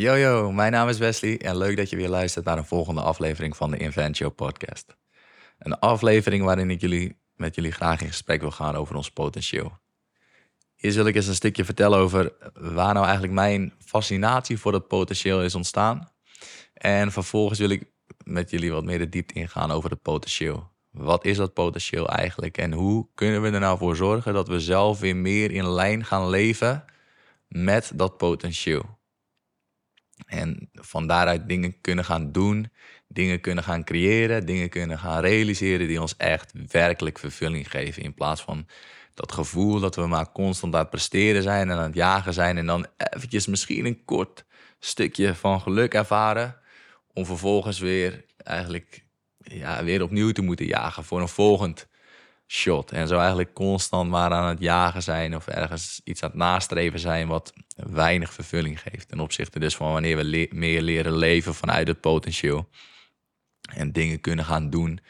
Yo yo, mijn naam is Wesley en leuk dat je weer luistert naar een volgende aflevering van de Invent podcast. Een aflevering waarin ik jullie, met jullie graag in gesprek wil gaan over ons potentieel. Hier wil ik eens een stukje vertellen over waar nou eigenlijk mijn fascinatie voor dat potentieel is ontstaan. En vervolgens wil ik met jullie wat meer de diepte ingaan over het potentieel. Wat is dat potentieel eigenlijk en hoe kunnen we er nou voor zorgen dat we zelf weer meer in lijn gaan leven met dat potentieel? En van daaruit dingen kunnen gaan doen, dingen kunnen gaan creëren, dingen kunnen gaan realiseren die ons echt werkelijk vervulling geven. In plaats van dat gevoel dat we maar constant aan het presteren zijn en aan het jagen zijn en dan eventjes misschien een kort stukje van geluk ervaren. Om vervolgens weer eigenlijk ja, weer opnieuw te moeten jagen voor een volgend shot. En zo eigenlijk constant maar aan het jagen zijn of ergens iets aan het nastreven zijn wat weinig vervulling geeft. Ten opzichte dus van wanneer we meer leren leven vanuit het potentieel. En dingen kunnen gaan doen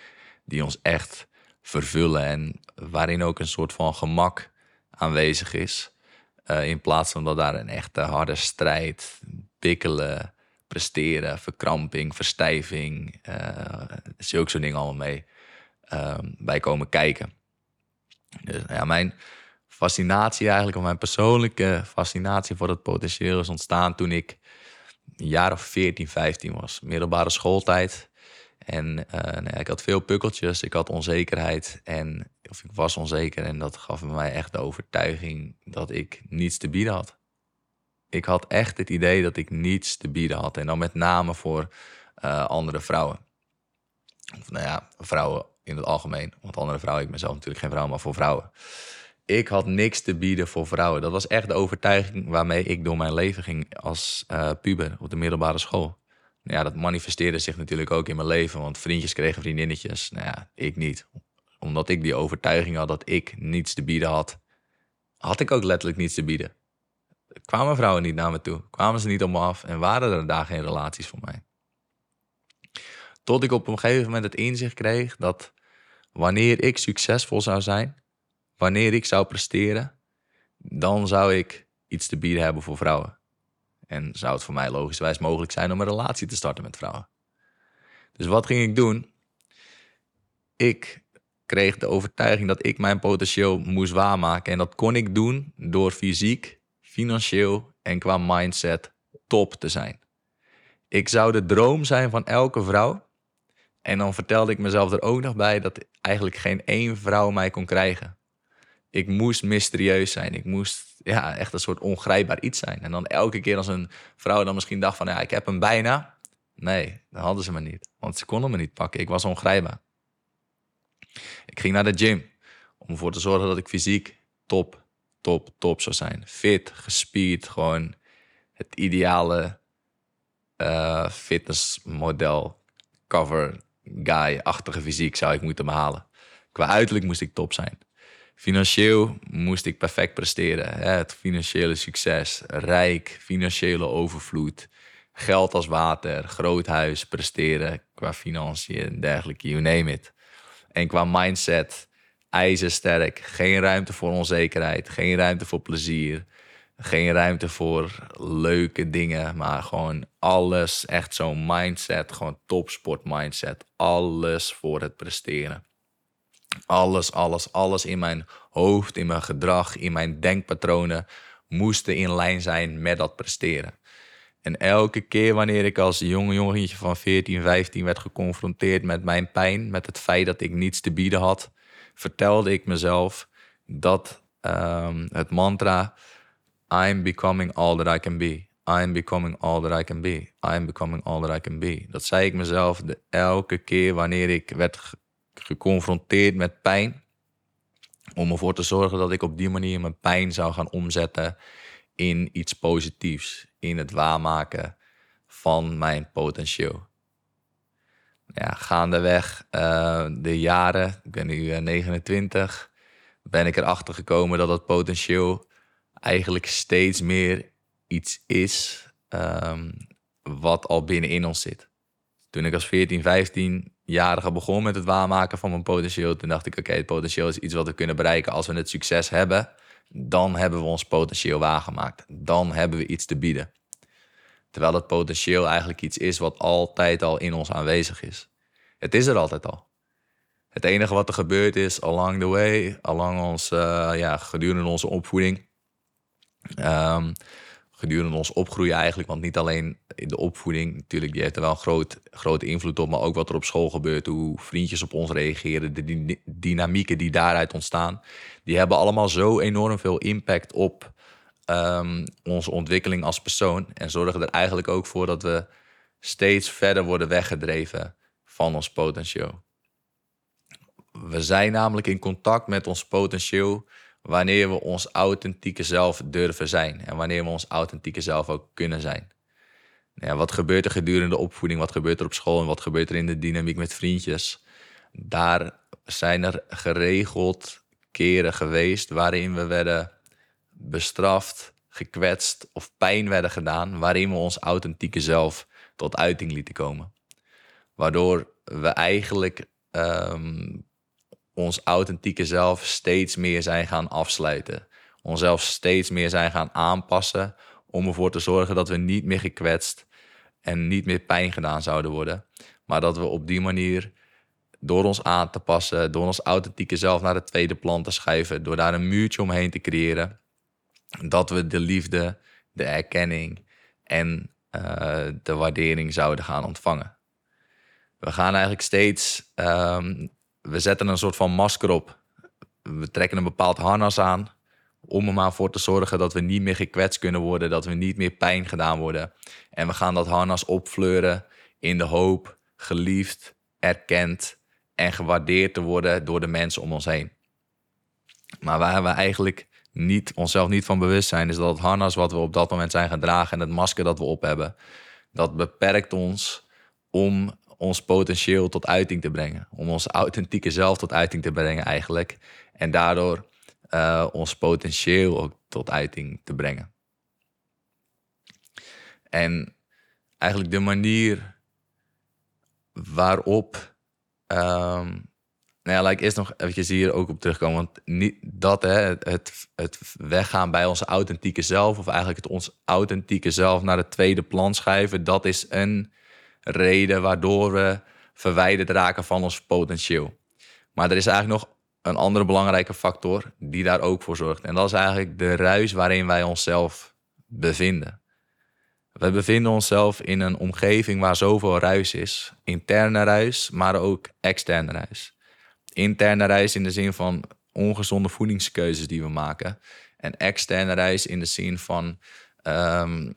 die ons echt vervullen. En waarin ook een soort van gemak aanwezig is. Uh, in plaats van dat daar een echte harde strijd, bikkelen, presteren, verkramping, verstijving, uh, zulke soort dingen allemaal mee Ehm, bij komen kijken. Dus ja, mijn fascinatie eigenlijk, of mijn persoonlijke fascinatie voor het potentieel is ontstaan toen ik een jaar of 14, 15 was. Middelbare schooltijd. En uh, nou ik had veel pukkeltjes, ik had onzekerheid en of ik was onzeker en dat gaf mij echt de overtuiging dat ik niets te bieden had. Ik had echt het idee dat ik niets te bieden had en dan met name voor uh, andere vrouwen. Of nou ja, vrouwen in het algemeen. Want andere vrouwen, ik mezelf natuurlijk geen vrouw, maar voor vrouwen. Ik had niks te bieden voor vrouwen. Dat was echt de overtuiging waarmee ik door mijn leven ging als uh, puber op de middelbare school. Nou ja, dat manifesteerde zich natuurlijk ook in mijn leven, want vriendjes kregen vriendinnetjes. Nou ja, ik niet. Omdat ik die overtuiging had dat ik niets te bieden had, had ik ook letterlijk niets te bieden. Kwamen vrouwen niet naar me toe, kwamen ze niet op me af en waren er daar geen relaties voor mij. Tot ik op een gegeven moment het inzicht kreeg dat wanneer ik succesvol zou zijn, wanneer ik zou presteren, dan zou ik iets te bieden hebben voor vrouwen. En zou het voor mij logischwijs mogelijk zijn om een relatie te starten met vrouwen. Dus wat ging ik doen? Ik kreeg de overtuiging dat ik mijn potentieel moest waarmaken. En dat kon ik doen door fysiek, financieel en qua mindset top te zijn. Ik zou de droom zijn van elke vrouw en dan vertelde ik mezelf er ook nog bij dat eigenlijk geen één vrouw mij kon krijgen. Ik moest mysterieus zijn. Ik moest ja, echt een soort ongrijpbaar iets zijn. En dan elke keer als een vrouw dan misschien dacht van ja, ik heb hem bijna. Nee, dan hadden ze me niet. Want ze konden me niet pakken. Ik was ongrijpbaar. Ik ging naar de gym om ervoor te zorgen dat ik fysiek top, top, top zou zijn. Fit, gespierd, gewoon het ideale uh, fitnessmodel, cover, guy-achtige fysiek zou ik moeten behalen. Qua uiterlijk moest ik top zijn. Financieel moest ik perfect presteren. Het financiële succes, rijk, financiële overvloed, geld als water, groot huis, presteren qua financiën en dergelijke, you name it. En qua mindset, ijzersterk, geen ruimte voor onzekerheid, geen ruimte voor plezier, geen ruimte voor leuke dingen, maar gewoon alles. Echt zo'n mindset, gewoon topsport mindset. Alles voor het presteren. Alles, alles, alles in mijn hoofd, in mijn gedrag, in mijn denkpatronen moesten in lijn zijn met dat presteren. En elke keer wanneer ik als jonge jongetje van 14, 15 werd geconfronteerd met mijn pijn, met het feit dat ik niets te bieden had, vertelde ik mezelf dat um, het mantra I'm becoming all that I can be. I'm becoming all that I can be. I'm becoming all that I can be. Dat zei ik mezelf de, elke keer wanneer ik werd geconfronteerd met pijn. Om ervoor te zorgen dat ik op die manier mijn pijn zou gaan omzetten in iets positiefs. In het waarmaken van mijn potentieel. Ja, gaandeweg uh, de jaren, ik ben nu 29, eh, ben ik erachter gekomen dat het potentieel eigenlijk steeds meer iets is um, wat al binnenin ons zit. Toen ik als 14, 15-jarige begon met het waarmaken van mijn potentieel, toen dacht ik: oké, het potentieel is iets wat we kunnen bereiken als we het succes hebben. Dan hebben we ons potentieel waargemaakt. Dan hebben we iets te bieden. Terwijl het potentieel eigenlijk iets is wat altijd al in ons aanwezig is. Het is er altijd al. Het enige wat er gebeurd is along the way, along ons, uh, ja, gedurende onze opvoeding, um, gedurende ons opgroeien eigenlijk. Want niet alleen de opvoeding, natuurlijk, die heeft er wel een groot, grote invloed op. Maar ook wat er op school gebeurt, hoe vriendjes op ons reageren, de dynamieken die daaruit ontstaan. Die hebben allemaal zo enorm veel impact op um, onze ontwikkeling als persoon. En zorgen er eigenlijk ook voor dat we steeds verder worden weggedreven van ons potentieel. We zijn namelijk in contact met ons potentieel wanneer we ons authentieke zelf durven zijn. En wanneer we ons authentieke zelf ook kunnen zijn. Ja, wat gebeurt er gedurende de opvoeding? Wat gebeurt er op school? En wat gebeurt er in de dynamiek met vriendjes? Daar zijn er geregeld keren geweest waarin we werden bestraft, gekwetst of pijn werden gedaan, waarin we ons authentieke zelf tot uiting lieten komen. Waardoor we eigenlijk um, ons authentieke zelf steeds meer zijn gaan afsluiten. Onszelf steeds meer zijn gaan aanpassen om ervoor te zorgen dat we niet meer gekwetst en niet meer pijn gedaan zouden worden. Maar dat we op die manier door ons aan te passen, door ons authentieke zelf naar de tweede plan te schuiven, door daar een muurtje omheen te creëren, dat we de liefde, de erkenning en uh, de waardering zouden gaan ontvangen. We gaan eigenlijk steeds um, we zetten een soort van masker op. We trekken een bepaald harnas aan om er maar voor te zorgen dat we niet meer gekwetst kunnen worden, dat we niet meer pijn gedaan worden. En we gaan dat harnas opfleuren in de hoop geliefd, erkend en gewaardeerd te worden door de mensen om ons heen. Maar waar we eigenlijk niet, onszelf niet van bewust zijn, is dat het harnas wat we op dat moment zijn gedragen en het masker dat we op hebben, dat beperkt ons om ons potentieel tot uiting te brengen. Om ons authentieke zelf tot uiting te brengen eigenlijk. En daardoor uh, ons potentieel ook tot uiting te brengen. En eigenlijk de manier waarop. Um, nou ja, laat ik eerst nog eventjes hier ook op terugkomen. Want niet dat, hè, het, het weggaan bij onze authentieke zelf, of eigenlijk het ons authentieke zelf naar het tweede plan schuiven, dat is een reden waardoor we verwijderd raken van ons potentieel. Maar er is eigenlijk nog een andere belangrijke factor die daar ook voor zorgt. En dat is eigenlijk de ruis waarin wij onszelf bevinden. We bevinden onszelf in een omgeving waar zoveel ruis is. Interne ruis, maar ook externe ruis. Interne ruis in de zin van ongezonde voedingskeuzes die we maken. En externe ruis in de zin van um,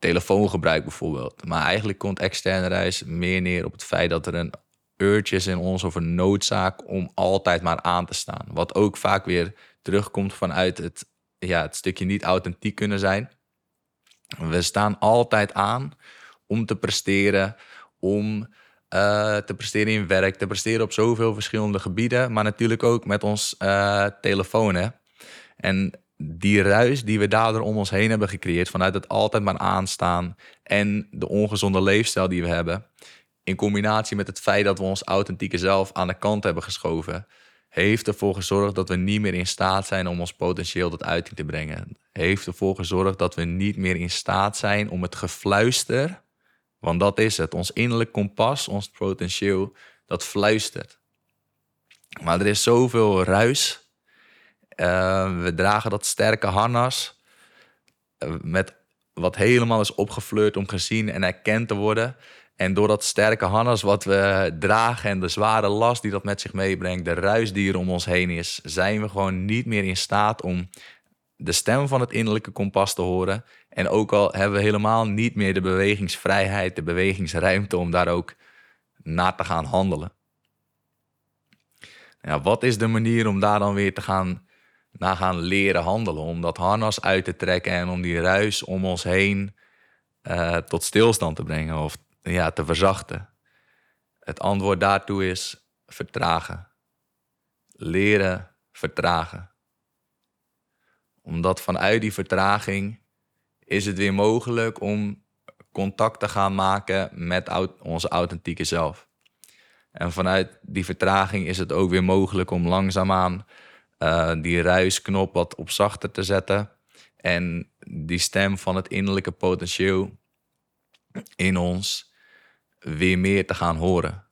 telefoongebruik bijvoorbeeld. Maar eigenlijk komt externe reis meer neer op het feit dat er een urge is in ons of een noodzaak om altijd maar aan te staan. Wat ook vaak weer terugkomt vanuit het, ja, het stukje niet authentiek kunnen zijn. We staan altijd aan om te presteren, om uh, te presteren in werk, te presteren op zoveel verschillende gebieden, maar natuurlijk ook met ons uh, telefoon. Hè? En die ruis die we daardoor om ons heen hebben gecreëerd, vanuit het altijd maar aanstaan en de ongezonde leefstijl die we hebben, in combinatie met het feit dat we ons authentieke zelf aan de kant hebben geschoven, heeft ervoor gezorgd dat we niet meer in staat zijn om ons potentieel tot uiting te brengen. Heeft ervoor gezorgd dat we niet meer in staat zijn om het gefluister, want dat is het, ons innerlijk kompas, ons potentieel, dat fluistert. Maar er is zoveel ruis uh, we dragen dat sterke harnas. Uh, met wat helemaal is opgefleurd om gezien en erkend te worden. En door dat sterke harnas wat we dragen en de zware last die dat met zich meebrengt, de ruis die er om ons heen is, zijn we gewoon niet meer in staat om de stem van het innerlijke kompas te horen. En ook al hebben we helemaal niet meer de bewegingsvrijheid, de bewegingsruimte om daar ook naar te gaan handelen. Wat is de manier om daar dan weer te gaan naar gaan leren handelen. Om dat harnas uit te trekken en om die ruis om ons heen uh, tot stilstand te brengen of ja, te verzachten. Het antwoord daartoe is vertragen. Leren vertragen. Omdat vanuit die vertraging is het weer mogelijk om contact te gaan maken met onze authentieke zelf. En vanuit die vertraging is het ook weer mogelijk om langzaamaan uh, die ruisknop wat op zachter te zetten. En die stem van het innerlijke potentieel in ons weer meer te gaan horen.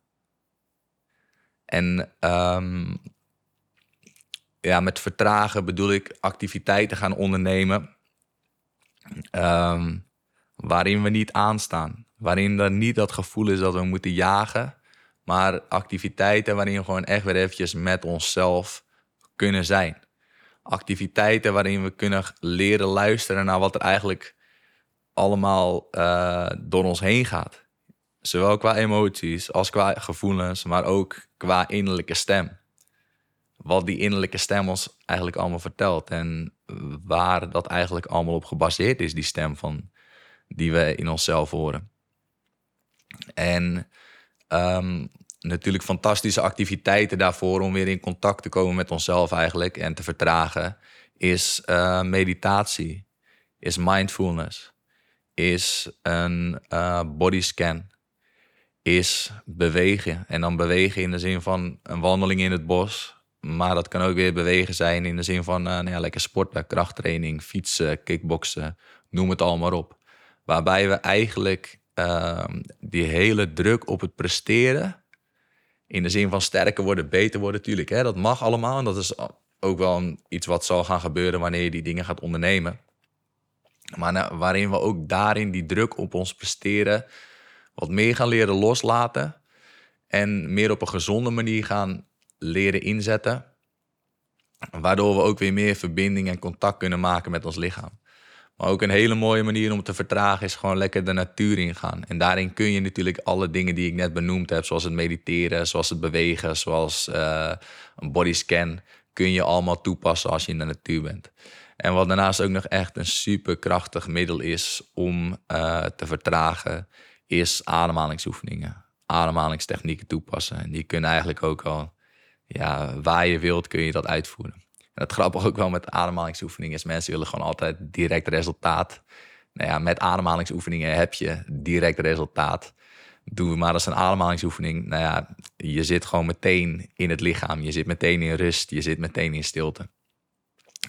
En ehm, ja, met vertragen bedoel ik activiteiten gaan ondernemen um, waarin we niet aanstaan. Waarin er niet dat gevoel is dat we moeten jagen, maar activiteiten waarin we gewoon echt weer eventjes met onszelf kunnen zijn. Activiteiten waarin we kunnen leren luisteren naar wat er eigenlijk allemaal uh, door ons heen gaat. Zowel qua emoties als qua gevoelens, maar ook qua innerlijke stem. Wat die innerlijke stem ons eigenlijk allemaal vertelt en waar dat eigenlijk allemaal op gebaseerd is, die stem van die we in onszelf horen. En um, natuurlijk fantastische activiteiten daarvoor om weer in contact te komen met onszelf eigenlijk en te vertragen, is uh, meditatie, is mindfulness, is een uh, bodyscan, is bewegen. En dan bewegen in de zin van een wandeling in het bos, maar dat kan ook weer bewegen zijn in de zin van uh, nou ja, lekker sporten, krachttraining, fietsen, kickboksen, noem het allemaal op. Waarbij we eigenlijk uh, die hele druk op het presteren in de zin van sterker worden, beter worden, natuurlijk. Dat mag allemaal. En dat is ook wel iets wat zal gaan gebeuren wanneer je die dingen gaat ondernemen. Maar nou, waarin we ook daarin die druk op ons presteren wat meer gaan leren loslaten. En meer op een gezonde manier gaan leren inzetten. Waardoor we ook weer meer verbinding en contact kunnen maken met ons lichaam. Maar ook een hele mooie manier om te vertragen is gewoon lekker de natuur ingaan. En daarin kun je natuurlijk alle dingen die ik net benoemd heb, zoals het mediteren, zoals het bewegen, zoals uh, een bodyscan, kun je allemaal toepassen als je in de natuur bent. En wat daarnaast ook nog echt een superkrachtig middel is om uh, te vertragen, is ademhalingsoefeningen. Ademhalingstechnieken toepassen. En die kunnen eigenlijk ook al, ja, waar je wilt, kun je dat uitvoeren. Het grappige ook wel met ademhalingsoefeningen is, mensen willen gewoon altijd direct resultaat. Nou ja, met ademhalingsoefeningen heb je direct resultaat. Doe maar eens een ademhalingsoefening. Nou ja, je zit gewoon meteen in het lichaam. Je zit meteen in rust. Je zit meteen in stilte.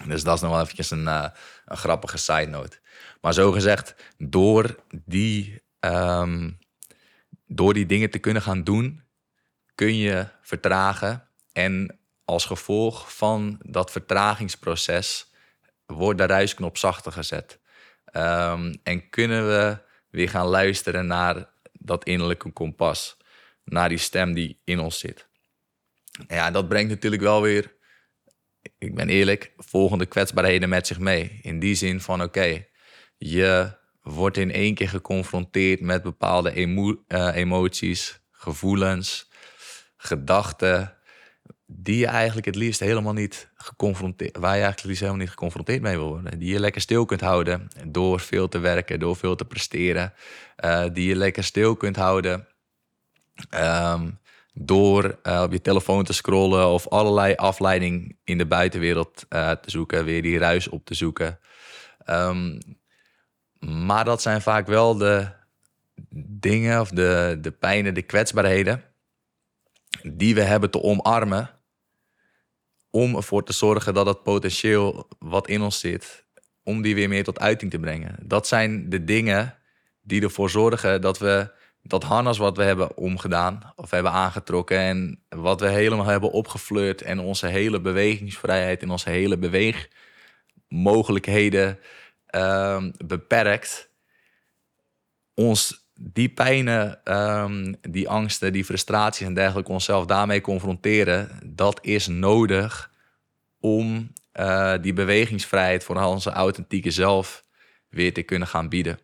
Dus dat is nog wel eventjes een, uh, een grappige side note. Maar zo gezegd, door die, um, door die dingen te kunnen gaan doen, kun je vertragen en als gevolg van dat vertragingsproces wordt de ruisknop zachter gezet. Um, en kunnen we weer gaan luisteren naar dat innerlijke kompas. Naar die stem die in ons zit. Ja, dat brengt natuurlijk wel weer, ik ben eerlijk, volgende kwetsbaarheden met zich mee. In die zin van, oké, je wordt in één keer geconfronteerd met bepaalde uh, emoties, gevoelens, gedachten, die je eigenlijk het liefst helemaal niet geconfronteerd, waar je eigenlijk het liefst helemaal niet geconfronteerd mee wil worden. Die je lekker stil kunt houden door veel te werken, door veel te presteren. Uh, die je lekker stil kunt houden um, door uh, op je telefoon te scrollen of allerlei afleiding in de buitenwereld uh, te zoeken, weer die ruis op te zoeken. Um, maar dat zijn vaak wel de dingen of de, de pijnen, de kwetsbaarheden die we hebben te omarmen om ervoor te zorgen dat het potentieel wat in ons zit, om die weer meer tot uiting te brengen. Dat zijn de dingen die ervoor zorgen dat we dat harnas wat we hebben omgedaan of hebben aangetrokken en wat we helemaal hebben opgefleurd en onze hele bewegingsvrijheid en onze hele beweegmogelijkheden uh, beperkt, ons die pijnen, um, die angsten, die frustraties en dergelijke onszelf daarmee confronteren, dat is nodig om uh, die bewegingsvrijheid voor onze authentieke zelf weer te kunnen gaan bieden.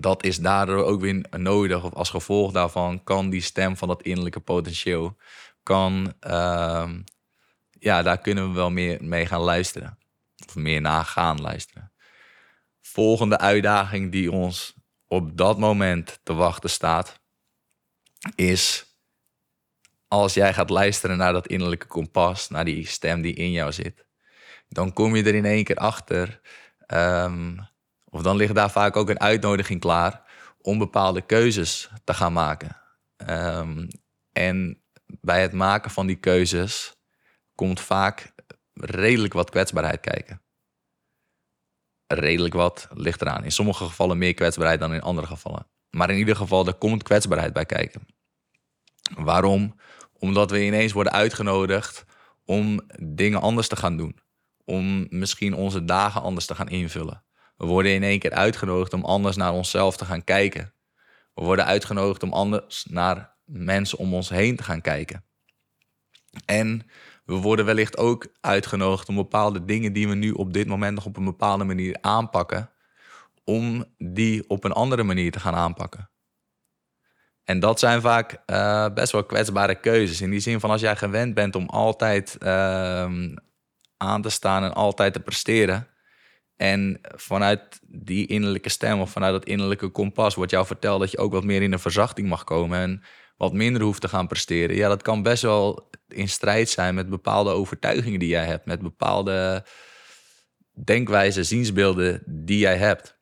Dat is daardoor ook weer nodig, of als gevolg daarvan kan die stem van dat innerlijke potentieel, kan, uh, ja, daar kunnen we wel meer mee gaan luisteren. Of meer naar gaan luisteren. Volgende uitdaging die ons op dat moment te wachten staat, is als jij gaat luisteren naar dat innerlijke kompas, naar die stem die in jou zit, dan kom je er in één keer achter. Um, of dan ligt daar vaak ook een uitnodiging klaar om bepaalde keuzes te gaan maken. Um, en bij het maken van die keuzes komt vaak redelijk wat kwetsbaarheid kijken. Redelijk wat, ligt eraan. In sommige gevallen meer kwetsbaarheid dan in andere gevallen. Maar in ieder geval, er komt kwetsbaarheid bij kijken. Waarom? Omdat we ineens worden uitgenodigd om dingen anders te gaan doen. Om misschien onze dagen anders te gaan invullen. We worden in één keer uitgenodigd om anders naar onszelf te gaan kijken. We worden uitgenodigd om anders naar mensen om ons heen te gaan kijken. En we worden wellicht ook uitgenodigd om bepaalde dingen die we nu op dit moment nog op een bepaalde manier aanpakken, om die op een andere manier te gaan aanpakken. En dat zijn vaak uh, best wel kwetsbare keuzes. In die zin van als jij gewend bent om altijd uh, aan te staan en altijd te presteren. En vanuit die innerlijke stem of vanuit dat innerlijke kompas wordt jou verteld dat je ook wat meer in een verzachting mag komen. En wat minder hoeft te gaan presteren. Ja, dat kan best wel in strijd zijn met bepaalde overtuigingen die jij hebt. Met bepaalde denkwijzen, ziensbeelden die jij hebt.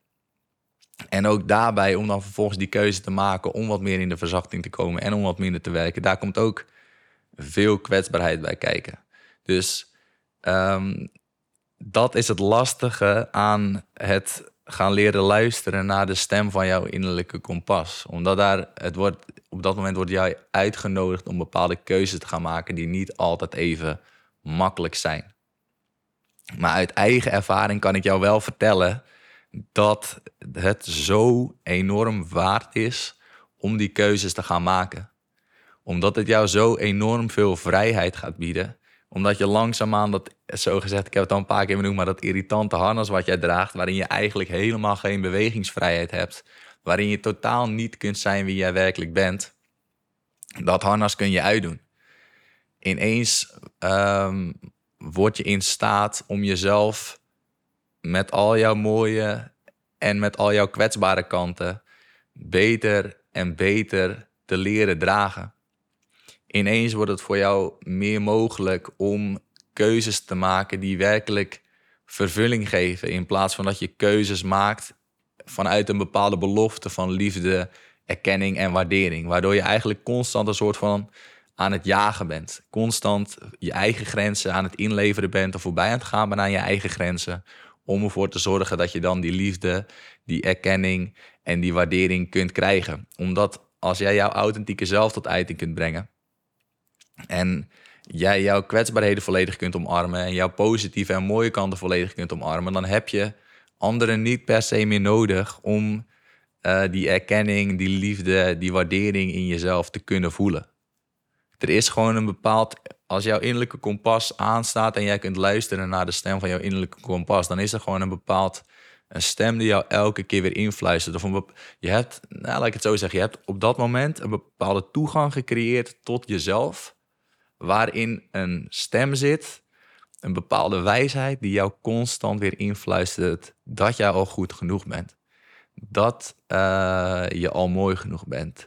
En ook daarbij om dan vervolgens die keuze te maken om wat meer in de verzachting te komen en om wat minder te werken. Daar komt ook veel kwetsbaarheid bij kijken. Dus um, dat is het lastige aan het gaan leren luisteren naar de stem van jouw innerlijke kompas. Omdat daar, het wordt, op dat moment wordt jij uitgenodigd om bepaalde keuzes te gaan maken die niet altijd even makkelijk zijn. Maar uit eigen ervaring kan ik jou wel vertellen dat het zo enorm waard is om die keuzes te gaan maken. Omdat het jou zo enorm veel vrijheid gaat bieden omdat je langzaamaan dat, zo gezegd, ik heb het al een paar keer benoemd, maar dat irritante harnas wat jij draagt, waarin je eigenlijk helemaal geen bewegingsvrijheid hebt, waarin je totaal niet kunt zijn wie jij werkelijk bent, dat harnas kun je uitdoen. Ineens um, word je in staat om jezelf met al jouw mooie en met al jouw kwetsbare kanten beter en beter te leren dragen ineens wordt het voor jou meer mogelijk om keuzes te maken die werkelijk vervulling geven. In plaats van dat je keuzes maakt vanuit een bepaalde belofte van liefde, erkenning en waardering. Waardoor je eigenlijk constant een soort van aan het jagen bent. Constant je eigen grenzen aan het inleveren bent of voorbij aan het gaan aan je eigen grenzen. Om ervoor te zorgen dat je dan die liefde, die erkenning en die waardering kunt krijgen. Omdat als jij jouw authentieke zelf tot uiting kunt brengen, en jij jouw kwetsbaarheden volledig kunt omarmen en jouw positieve en mooie kanten volledig kunt omarmen, dan heb je anderen niet per se meer nodig om uh, die erkenning, die liefde, die waardering in jezelf te kunnen voelen. Er is gewoon een bepaald, als jouw innerlijke kompas aanstaat en jij kunt luisteren naar de stem van jouw innerlijke kompas, dan is er gewoon een bepaald een stem die jou elke keer weer influistert. Of je hebt, nou, laat ik het zo zeggen, je hebt op dat moment een bepaalde toegang gecreëerd tot jezelf waarin een stem zit, een bepaalde wijsheid die jou constant weer influistert dat jij al goed genoeg bent. Dat uh, je al mooi genoeg bent.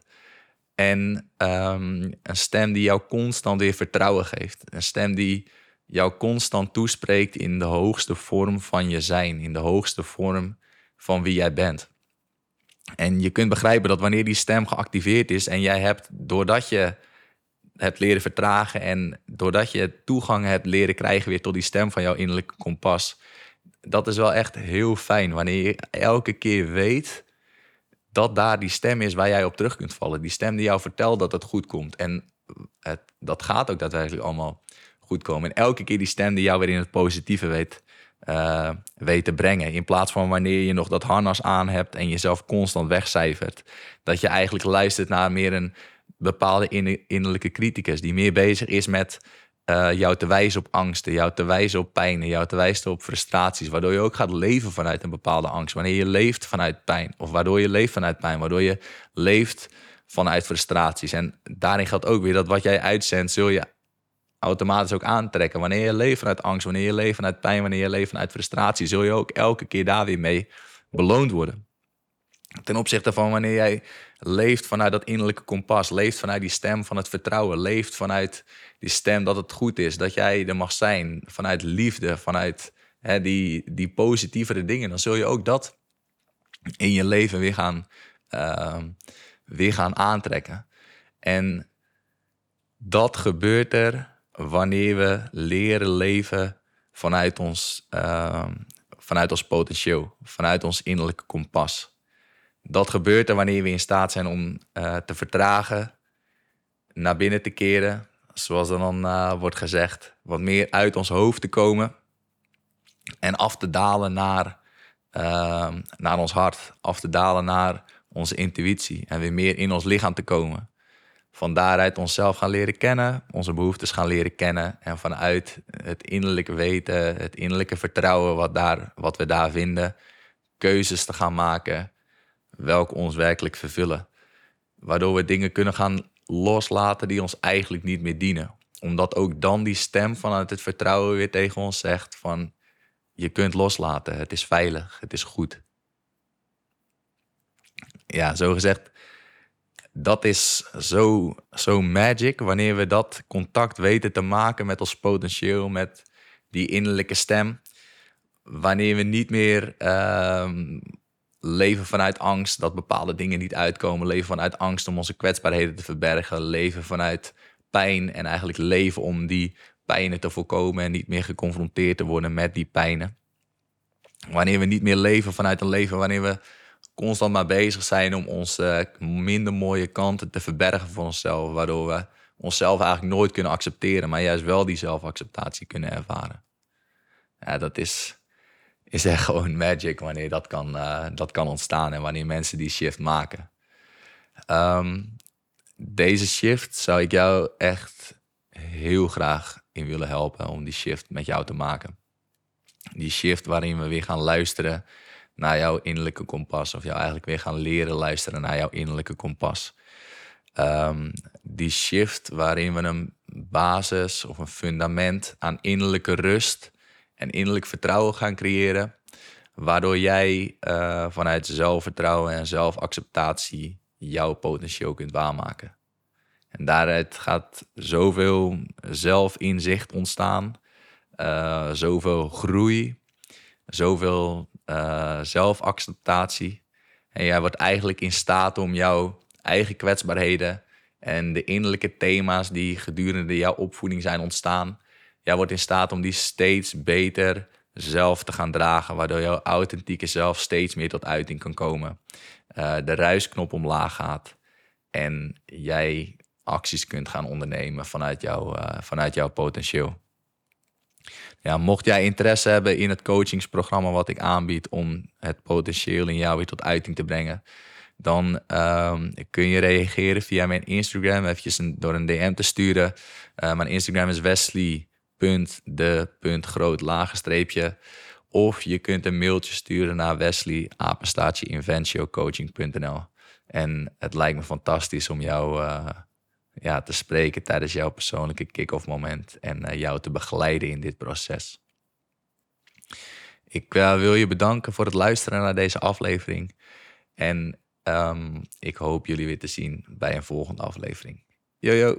En um, een stem die jou constant weer vertrouwen geeft. Een stem die jou constant toespreekt in de hoogste vorm van je zijn, in de hoogste vorm van wie jij bent. En je kunt begrijpen dat wanneer die stem geactiveerd is en jij hebt, doordat je hebt leren vertragen en doordat je toegang hebt leren krijgen weer tot die stem van jouw innerlijke kompas. Dat is wel echt heel fijn wanneer je elke keer weet dat daar die stem is waar jij op terug kunt vallen. Die stem die jou vertelt dat het goed komt. En het, dat gaat ook daadwerkelijk allemaal goed komen. En elke keer die stem die jou weer in het positieve weet, uh, weet te brengen. In plaats van wanneer je nog dat harnas aan hebt en jezelf constant wegcijfert. Dat je eigenlijk luistert naar meer een bepaalde innerlijke criticus die meer bezig is met uh, jou te wijzen op angsten, jou te wijzen op pijn, jou te wijzen op frustraties, waardoor je ook gaat leven vanuit een bepaalde angst. Wanneer je leeft vanuit pijn, of waardoor je leeft vanuit pijn, waardoor je leeft vanuit frustraties. En daarin geldt ook weer dat wat jij uitzendt, zul je automatisch ook aantrekken. Wanneer je leeft vanuit angst, wanneer je leeft vanuit pijn, wanneer je leeft vanuit frustratie, zul je ook elke keer daar weer mee beloond worden. Ten opzichte van wanneer jij leeft vanuit dat innerlijke kompas, leeft vanuit die stem van het vertrouwen, leeft vanuit die stem dat het goed is, dat jij er mag zijn, vanuit liefde, vanuit hè, die, die positievere dingen, dan zul je ook dat in je leven weer gaan, uh, weer gaan aantrekken. En dat gebeurt er wanneer we leren leven vanuit ons, uh, vanuit ons potentieel, vanuit ons innerlijke kompas. Dat gebeurt er wanneer we in staat zijn om uh, te vertragen, naar binnen te keren, zoals er dan uh, wordt gezegd, wat meer uit ons hoofd te komen en af te dalen naar, uh, naar ons hart, af te dalen naar onze intuïtie en weer meer in ons lichaam te komen. Van daaruit onszelf gaan leren kennen, onze behoeftes gaan leren kennen en vanuit het innerlijke weten, het innerlijke vertrouwen wat, daar, wat we daar vinden, keuzes te gaan maken welke ons werkelijk vervullen. Waardoor we dingen kunnen gaan loslaten die ons eigenlijk niet meer dienen. Omdat ook dan die stem vanuit het vertrouwen weer tegen ons zegt van je kunt loslaten, het is veilig, het is goed. Ja, zo gezegd, dat is zo, zo magic wanneer we dat contact weten te maken met ons potentieel, met die innerlijke stem. Wanneer we niet meer uh, leven vanuit angst dat bepaalde dingen niet uitkomen, leven vanuit angst om onze kwetsbaarheden te verbergen, leven vanuit pijn en eigenlijk leven om die pijnen te voorkomen en niet meer geconfronteerd te worden met die pijnen. Wanneer we niet meer leven vanuit een leven wanneer we constant maar bezig zijn om onze minder mooie kanten te verbergen voor onszelf, waardoor we onszelf eigenlijk nooit kunnen accepteren, maar juist wel die zelfacceptatie kunnen ervaren. Ja, dat is, is echt gewoon magic wanneer dat kan, uh, dat kan ontstaan en wanneer mensen die shift maken. Um, deze shift zou ik jou echt heel graag in willen helpen om die shift met jou te maken. Die shift waarin we weer gaan luisteren naar jouw innerlijke kompas. Of jou eigenlijk weer gaan leren luisteren naar jouw innerlijke kompas. Um, die shift waarin we een basis of een fundament aan innerlijke rust en innerlijk vertrouwen gaan creëren. Waardoor jij uh, vanuit zelfvertrouwen en zelfacceptatie jouw potentieel kunt waarmaken. En daaruit gaat zoveel zelfinzicht ontstaan, uh, zoveel groei, zoveel uh, zelfacceptatie. En jij wordt eigenlijk in staat om jouw eigen kwetsbaarheden en de innerlijke thema's die gedurende jouw opvoeding zijn ontstaan, jij wordt in staat om die steeds beter zelf te gaan dragen, waardoor jouw authentieke zelf steeds meer tot uiting kan komen. Uh, de ruisknop omlaag gaat en jij acties kunt gaan ondernemen vanuit, jou, uh, vanuit jouw potentieel. Ja, mocht jij interesse hebben in het coachingsprogramma wat ik aanbied om het potentieel in jou weer tot uiting te brengen, dan um, kun je reageren via mijn Instagram, eventjes een, door een DM te sturen. Uh, mijn Instagram is wesley.de.groot lagenstreepje. Of je kunt een mailtje sturen naar wesley En het lijkt me fantastisch om jou uh, ja, te spreken tijdens jouw persoonlijke kick-off moment en uh, jou te begeleiden in dit proces. Ik uh, wil je bedanken voor het luisteren naar deze aflevering. En um, ik hoop jullie weer te zien bij een volgende aflevering. Yo.